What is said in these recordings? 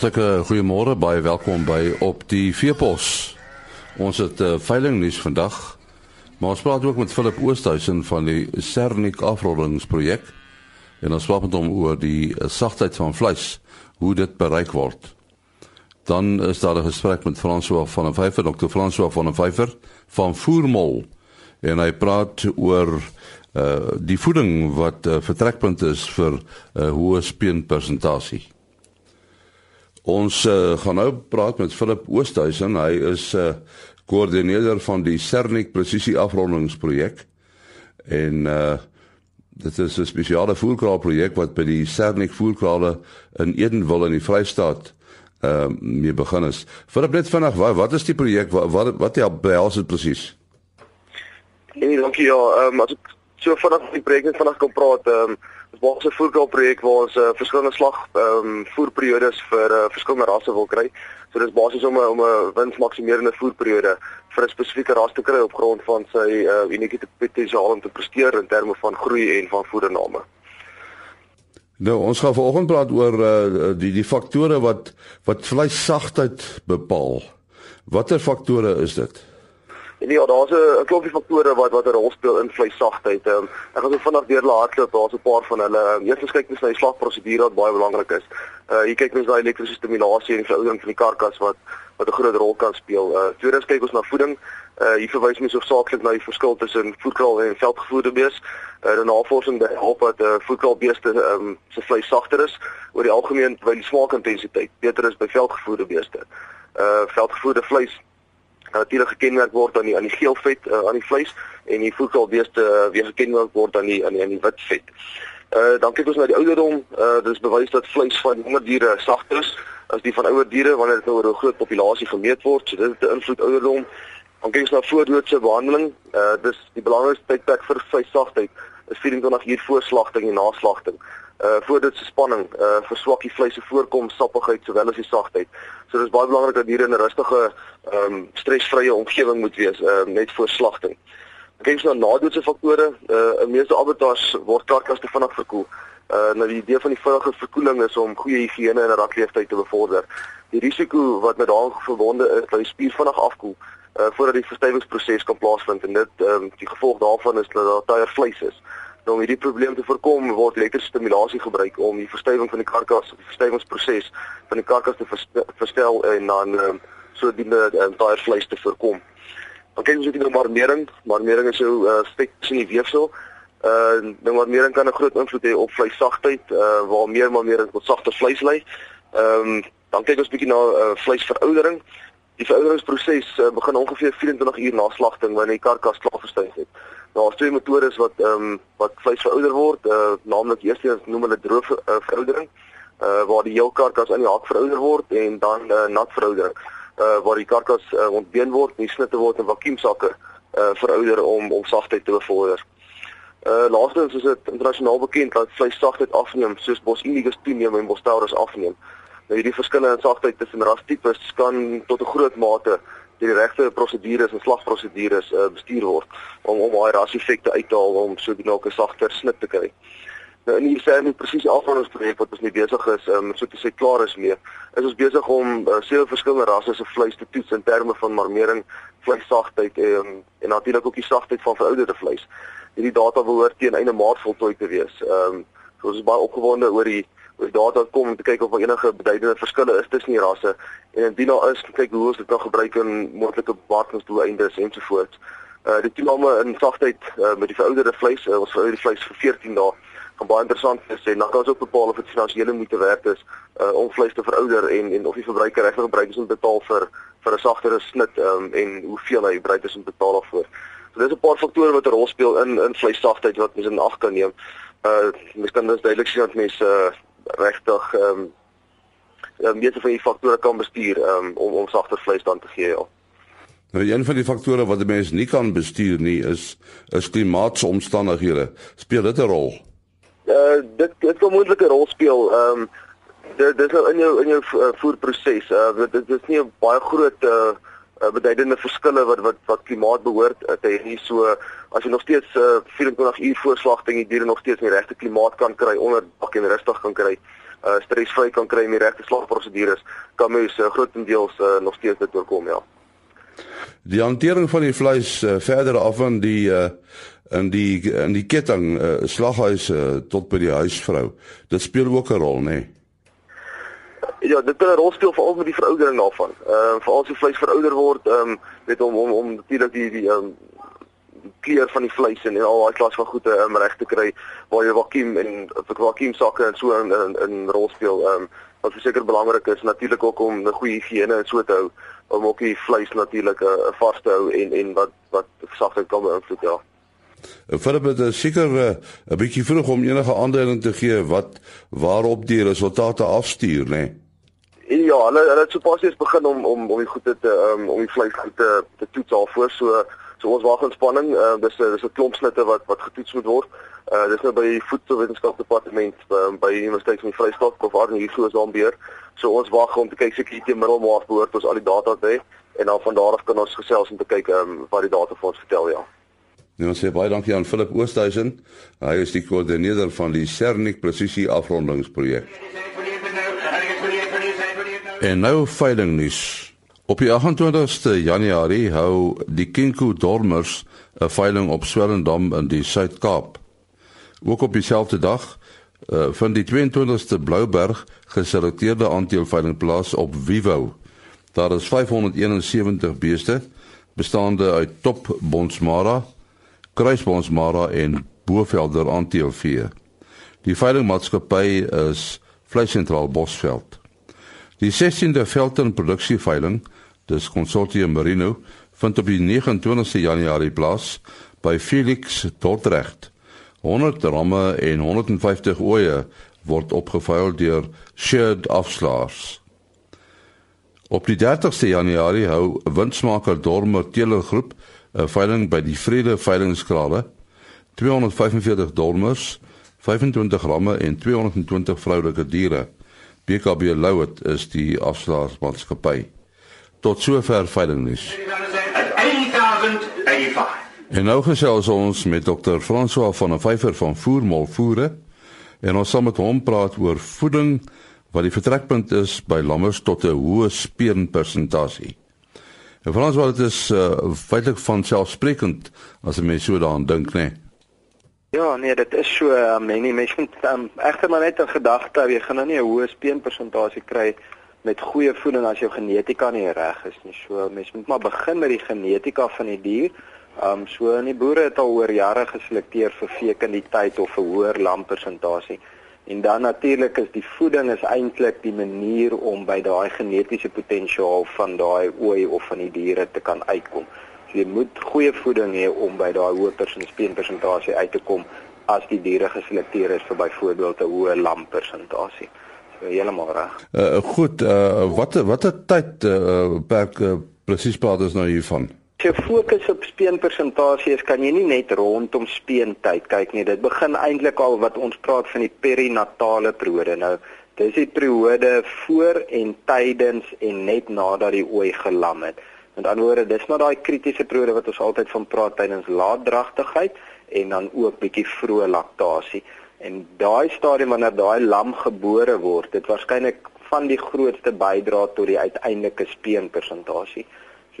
Hartlike goeiemôre, baie welkom by op die Veepos. Ons het 'n uh, veiling nuus vandag. Maar ons praat ook met Philip Oosthuizen van die Sernik afrollingsprojek en ons praat met hom oor die uh, sagtheid van vleis, hoe dit bereik word. Dan is daar 'n gesprek met François van der Vyver, Dr. François van der Vyver van Voermol en hy praat oor uh die voeding wat uh, vertrekpunt is vir 'n uh, hoë speenpersentasie. Ons uh, gaan nou praat met Philip Oosthuizen. Hy is 'n uh, koördineerder van die Sernik presisie afrondingsprojek. En uh dit is 'n spesiale voerkraal projek wat by die Sernik voerkrale in Edenwil in die Vrystaat ehm uh, mee begin is. Philip net vinnig, wat, wat is die projek? Wat wat, wat ja, behels dit presies? Nee, dankie ja. Ehm um, as ek so vinnig die projek net vinnig kan praat, ehm um, Ons maak 'n voerkraal projek waar ons uh, verskillende slag ehm um, voerperiodes vir uh, verskillende rasse wil kry. So dis basies om 'n om 'n winsmaksimerende voerperiode vir 'n spesifieke ras te kry op grond van sy uh, unieke potensiaal om te presteer in terme van groei en van voedername. Nou, ons gaan vanoggend praat oor uh, die die faktore wat wat vleissagtheid bepaal. Watter faktore is dit? En ja, daar's 'n klompie faktore wat wat 'n rol speel in vleissagtheid. Ehm um, ek gaan so vinnig deur hulle hardloop. Daar's 'n paar van hulle. Um, Eerstens kyk mens na die slagprosedure wat baie belangrik is. Uh hier kyk mens na elektriese stimulasie en veroudering van die karkas wat wat 'n groot rol kan speel. Uh tweedens kyk ons na voeding. Uh hier verwys mens hoofsaaklik na die verskil tussen voedkraal en veldgevoerde bees. Uh die navorsing by help dat uh, voedkraalbeeste ehm um, se vleis sagter is oor die algemeen terwyl die smaakintensiteit beter is by veldgevoerde beeste. Uh veldgevoerde vleis natuurlik gekenmerk word aan die aan die geel vet uh, aan die vleis en die voedselbeeste uh, weer gekenmerk word aan die aan die aan die wit vet. Uh dan kyk ons na die ouderdom. Uh dis bewys dat vleis van jonger diere sagter is as die van ouer diere wanneer dit nou oor 'n groot populasie gemeet word. So dit het 'n invloed ouderdom. Dan kyk ons na voordoodse behandeling. Uh dis die belangrikste tydperk vir vleissagtheid is 24 uur voor slagting en na slagting uh voor dit se spanning uh verswak die vleis se voorkom sappigheid sowel as die sagtheid. So dis baie belangrik dat diere in 'n rustige ehm um, stresvrye omgewing moet wees uh net voor slagting. Kyk ons na nadoetse faktore. Uh in meeste abattoirs word karkasse vinnig verkoel. Uh nou die idee van die vinnige verkoeling is om goeie higiëne en rakleeftyd te bevorder. Die risiko wat met daaraan verbonde is dat die spier vinnig afkoel uh voordat die verstywingsproses kan plaasvind en dit ehm um, die gevolg daarvan is dat daar tyer vleis is. Nou om hierdie probleem te voorkom, word elektriese stimulasie gebruik om die verstywing van die karkas, die verstywingsproses van die karkas te verstel en dan um, sodoende um, daai vleis te voorkom. Dan kyk ons net na marmering. Marmering is jou uh, stek in die weefsel. Uh nou marmering kan 'n groot invloed hê op vleissagtheid, uh waar meer marmering tot sagter vleis lei. Ehm um, dan kyk ons bietjie na uh, vleisveroudering. Die verouderingsproses uh, begin ongeveer 24 uur na slagting wanneer die karkas klaar verstyf het. Daar's twee metodes wat ehm um, wat vleis verouder word, uh, naamlik eers eens noem hulle droë uh, veroudering, uh, waar die heel karkas aan die hak verouder word en dan uh, nat veroudering, uh, waar die karkas uh, ontbeen word, nie snitte word in vakuumsakke uh, verouder om om sagtheid te bevorder. Uh laastens is dit internasionaal bekend dat vleis sagtheid afneem soos Bos Indicus toeneem en Bos Taurus afneem. Nou hierdie verskille in sagtheid tussen rastipes kan tot 'n groot mate die regte prosedures en slagprosedures uh, bestuur word om om daai raseffekte uit te haal om so die nou 'n sagter snit te kry. Nou in hierdie sien presies afrondingsprojek wat ons nie besig is um, so te sê klaar is mee. Is ons besig om uh, sewe verskillende rasse se vleis te toets in terme van marmering, vleissagtheid en en natuurlik ook die sagtheid van verouderde vleis. Hierdie data behoort teen einde Maart voltooi te wees. Ehm um, so ons is baie opgewonde oor die data kom om te kyk of daar enige beduidende verskille is tussen die rasse en indien daar is, kyk hoe ons dit kan gebruik in moontlike bemarkingsdoeleindes ensovoorts. Uh die toename in sagtheid uh, met die verouderde vleis, uh, ons verouderde vleis vir 14 dae kan baie interessant wees en dan kan ons ook bepaal of dit finansiële moeite werd is uh om vleis te verouder en en of die verbruiker regtig bereid is om betaal vir vir 'n sagtere snit um, en hoeveel hy bereid is om betaal daarvoor. So dis 'n paar faktore wat 'n rol speel in in vleissagtheid wat mens in ag kan neem. Uh mens kan dus duidelik sien dat mense uh, regtig ehm um, um, meeste van die faktore kan bestuur um, om om sagter vleis dan te gee. Ja. Nou een van die faktore wat 'n mens nie kan bestuur nie is is klimaatsomstandighede. Speel dit 'n rol? Uh dit dit kan moontlik 'n rol speel. Ehm um, dit dis nou in jou in jou uh, voerproses. Uh dit, dit is nie 'n baie groot uh beduidende verskille wat wat wat klimaat behoort te hê so as jy nog steeds uh, 24 uur voor slagting die diere nog steeds in die regte klimaat kan kry onder dak en rustig kan kry uh, stresvry kan kry met die regte slagprosedures, kan mens uh, grootendeels uh, nog steeds dit oorkom, ja. Die hantering van die vleis uh, verder af van die uh, in die in die ketting uh, slaghuis uh, tot by die huisvrou. Dit speel ook 'n rol, nê. Nee. Ja, dit kan 'n rol speel veral met die veroudering daarvan. Ehm uh, veral as die vleis verouder word, ehm um, weet om om om natuurlik die die ehm um, kleur van die vleis en al daai klas van goede um, reg te kry waar jy vakuum en vakuum sakke en so in in, in rol speel. Ehm um, wat verseker belangrik is natuurlik ook om 'n goeie higiëne en so te hou om ook die vleis natuurlik uh, vas te hou en en wat wat sagte kan beïnvloed ja. Philip het seker 'n uh, bietjie vroeg om enige aanduiding te gee wat waarop die resultate afstuur, né? Nee? Ja, hulle hulle het sopas eers begin om om om die goede te um, om die vleis goed te te toets alvoor so so ons wag in spanning. Uh, dis dis 'n klomp snitte wat wat getoets moet word. Uh dis nou by die voedselwetenskap departement by, die Universiteit van die Vrystaat of waar hier so is dan weer. So ons wag om te kyk seker hierdie middelmaat behoort ons al die data te hê en dan van daar af kan ons gesels om te kyk um, wat die data vir ons vertel ja. Nou ons sê baie dankie aan Philip Oosthuizen. Hy is die koördineerder van die Cernik presisie afrondingsprojek. En nou veiling nuus. Op die 28ste Januarie hou die Kinku Dormers 'n veiling op Swellendam in die Suid-Kaap. Ook op dieselfde dag uh, vind die 22ste Blouberg geselekteerde aanteelveiling plaas op Vivo. Daar is 571 beeste bestaande uit top Bonsmara Kruisbonsmara en Bovelder aanteelvee. Die veilingmaatskappy is Vleissentraal Bosveld. Die 16de Velton produksieveiling, dis Consortium Merino, vind op die 29ste Januarie plaas by Felix Dordrecht. 100 ramme en 150 oeye word opgeveil deur Shared Afslaers. Op die 30ste Januarie hou windsmaker Dormer Telegroep 'n veiling by die Vrede veilingskrale 245 dolmers, 25 ramme en 220 vroulike diere. BKB Louet is die afslaersmaatskappy. Tot sover veilingnuus. En nou gesels ons met Dr. François van der Vyver van Voermol Voere en ons sal met hom praat oor voeding wat die vertrekpunt is by lammers tot 'n hoë speenpersentasie. En Frans wat dit is uh, feitelik van selfsprekend as 'n mens so daaraan dink, né? Nee. Ja, nee, dit is so, um, en die mens moet um, egter maar net 'n gedagte jy gaan nou nie 'n hoë speenpersentasie kry met goeie voeding as jou genetika nie reg is nie. So mens moet maar begin met die genetika van die dier. Ehm um, so en die boere het al oor jare geselekteer vir fekinditeit of 'n hoër lampersentasie. En dan natuurlik is die voeding is eintlik die manier om by daai genetiese potensiaal van daai ooi of van die diere te kan uitkom. So jy moet goeie voeding hê om by daai hoë speenpersentasie uit te kom as die diere geselekteer is vir byvoorbeeld 'n hoë lampersentasie. So heeltemal reg. Uh goed, uh wat watter tyd uh per uh, presies praat ons nou hiervan? As jy fokus op speenpersentasie is, kan jy nie net rondom speentyd kyk nie. Dit begin eintlik al wat ons praat van die perinatale periode. Nou, dis die periode voor en tydens en net nadat die ooi gelam het. Met ander woorde, dis maar daai kritiese periode wat ons altyd van praat tydens laatdragtigheid en dan ook bietjie vroeë laktasie. En daai stadium wanneer daai lam gebore word, dit waarskynlik van die grootste bydra tot die uiteindelike speenpersentasie.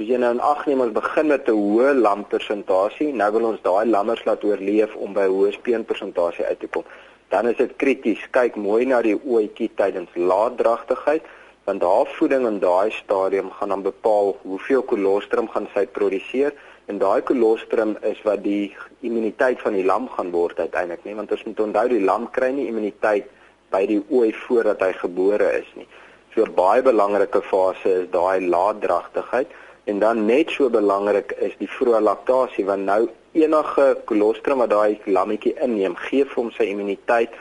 Soos jy nou in ag neem ons begin met 'n hoë lampersentasie, nou wil ons daai lammers laat oorleef om by 'n hoë speenpersentasie uit te kom. Dan is dit krities. Kyk mooi na die ooitjie tydens laatdragtigheid, want haar voeding in daai stadium gaan dan bepaal hoeveel kolostrum gaan sy produseer en daai kolostrum is wat die immuniteit van die lam gaan word uiteindelik, nee, want ons moet onthou die lam kry nie immuniteit by die ooi voordat hy gebore is nie. So 'n baie belangrike fase is daai laatdragtigheid. En dan net so belangrik is die vroeë laktasie want nou enige kolostrum wat daai lammetjie inneem, gee vir hom sy immuniteit.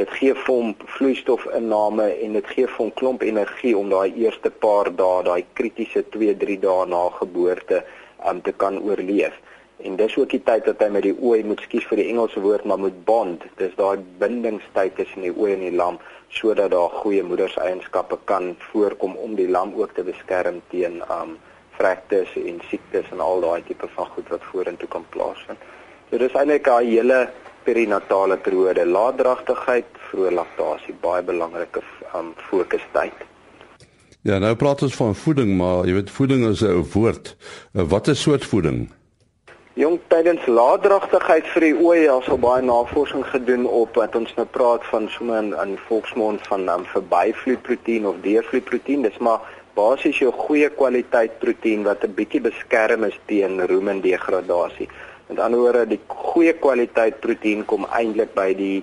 Dit gee vir hom vloeistofinname en dit gee vir hom klomp energie om daai eerste paar dae, daai kritiese 2-3 dae na geboorte om um, te kan oorleef. En dis ook die tyd dat hy met die ooi moet skies vir die Engelse woord maar moet bond. Dis daai bindingstyd tussen die ooi en die lam sodat daar goeie moederseienskappe kan voorkom om die lam ook te beskerm teen um vrektes en siektes en al daai tipe van goed wat vorentoe kan plaasvind. So dis eintlik 'n hele perinatale periode, laatdragtigheid, vroeë laktasie, baie belangrike um, fokustyd. Ja, nou praat ons van voeding, maar jy weet voeding is 'n woord. Uh, wat is soort voeding? Jong tydens laatdragtigheid vir die ooi is al baie navorsing gedoen op wat ons nou praat van sommer in, in volksmond van um, verbyvloeiproteïen of deurvloeiproteïen. Dis maar basies jou goeie kwaliteit proteïen wat 'n bietjie beskerm is teen rumendegradasie. Met ander woorde, die goeie kwaliteit proteïen kom eintlik by die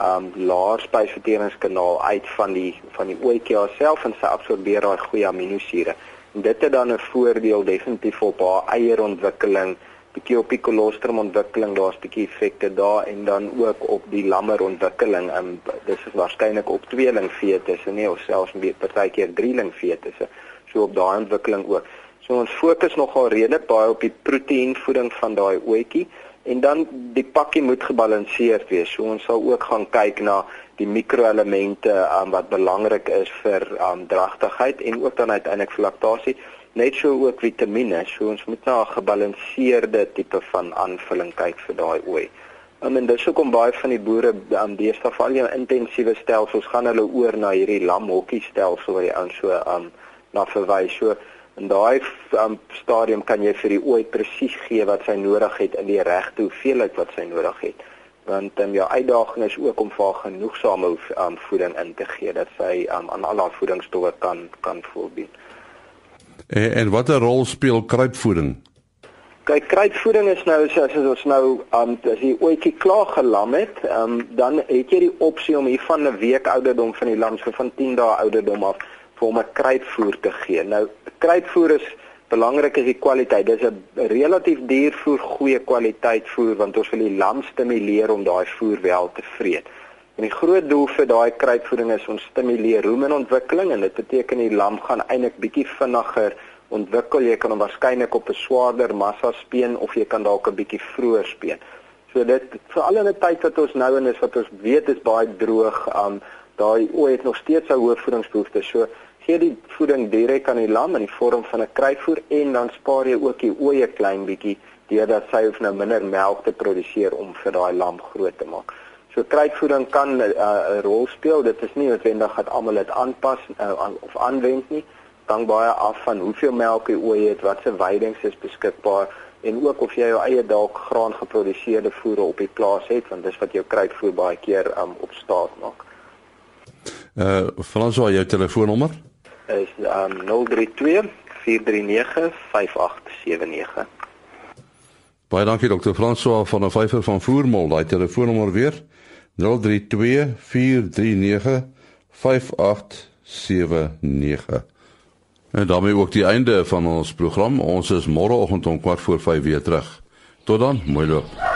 um laer spysverteringskanaal uit van die van die ooitjie self en sy absorbeer daai goeie aminosure. En dit het dan 'n voordeel definitief op haar eierontwikkeling, bietjie op die kolostrum ontwikkeling, daar's bietjie effekte daar en dan ook op die lammerontwikkeling. Um dis is waarskynlik op tweeling fetus en nie of selfs meer partykeer drieling fetus. So op daai ontwikkeling ook. So ons fokus nogal redelik baie op die proteïenvoeding van daai ooitjie en dan die pakkie moet gebalanseerd wees. So ons sal ook gaan kyk na die mikroelemente um, wat belangrik is vir um, dragtigheid en ook dan uiteindelik vir laktasie, net so ook vitamiene. So ons moet na 'n gebalanseerde tipe van aanvulling kyk vir daai ooi. Um, en dis hoekom baie van die boere aan um, deesdae val jy intensiewe stelsels gaan hulle oor na hierdie lamhokkie stelsel waar jy aan so um, na verwys. So In daai um, stadium kan jy vir die ooi presies gee wat sy nodig het in die regte hoeveelheid wat sy nodig het. Want um, jou uitdaging is ook om vir haar genoegsame um, voeding in te gee dat sy um, aan al haar voedingsstowwe kan kan voldoen. En, en watter rol speel kruipvoeding? Kyk, kruipvoeding is nou as, ons nou um, as die ooitjie klaar gelam het, um, dan het jy die opsie om hier van 'n week ouderdom van die lam so van 10 dae ouderdom af vir hom 'n kruipvoer te gee. Nou kruipvoer is belangrik is die kwaliteit. Dis 'n relatief duur voer, goeie kwaliteit voer want ons wil die lam stimuleer om daai voer wel te vreet. En die groot doel vir daai kruipvoeding is om stimuleer rumontwikkeling en dit beteken die lam gaan eintlik bietjie vinniger ontwikkel. Jy kan hom waarskynlik op 'n swaarder massa speen of jy kan dalk 'n bietjie vroeër speen. So dit veral in 'n tyd wat ons nou in is wat ons weet is baie droog, um daai ooi het nog steeds sy hoë voedingsbehoeftes. So gee die voeding direk aan die lam in die vorm van 'n kruivoer en dan spaar jy ook die ooe klein bietjie deurdat sy hoef nou minder melk te produseer om vir daai lam groot te maak. So kruivoeding kan 'n uh, rol speel. Dit is nie noodwendig dat almal dit aanpas uh, of aanwend nie. Hang baie af van hoeveel melk die ooe het, wat se weidings is beskikbaar en ook of jy jou eie dalk graan geproduseerde voere op die plaas het want dis wat jou kruivoer baie keer um, op staat maak. Uh Franswa, jou telefoonnommer? 082 is um 032 439 5879. Baie dankie dokter François van der Vyver van Voormol. Daai telefoonnommer weer 032 439 5879. En daarmee ook die einde van ons program. Ons is môreoggend om 4 voor 5 weer terug. Tot dan, mooi loop.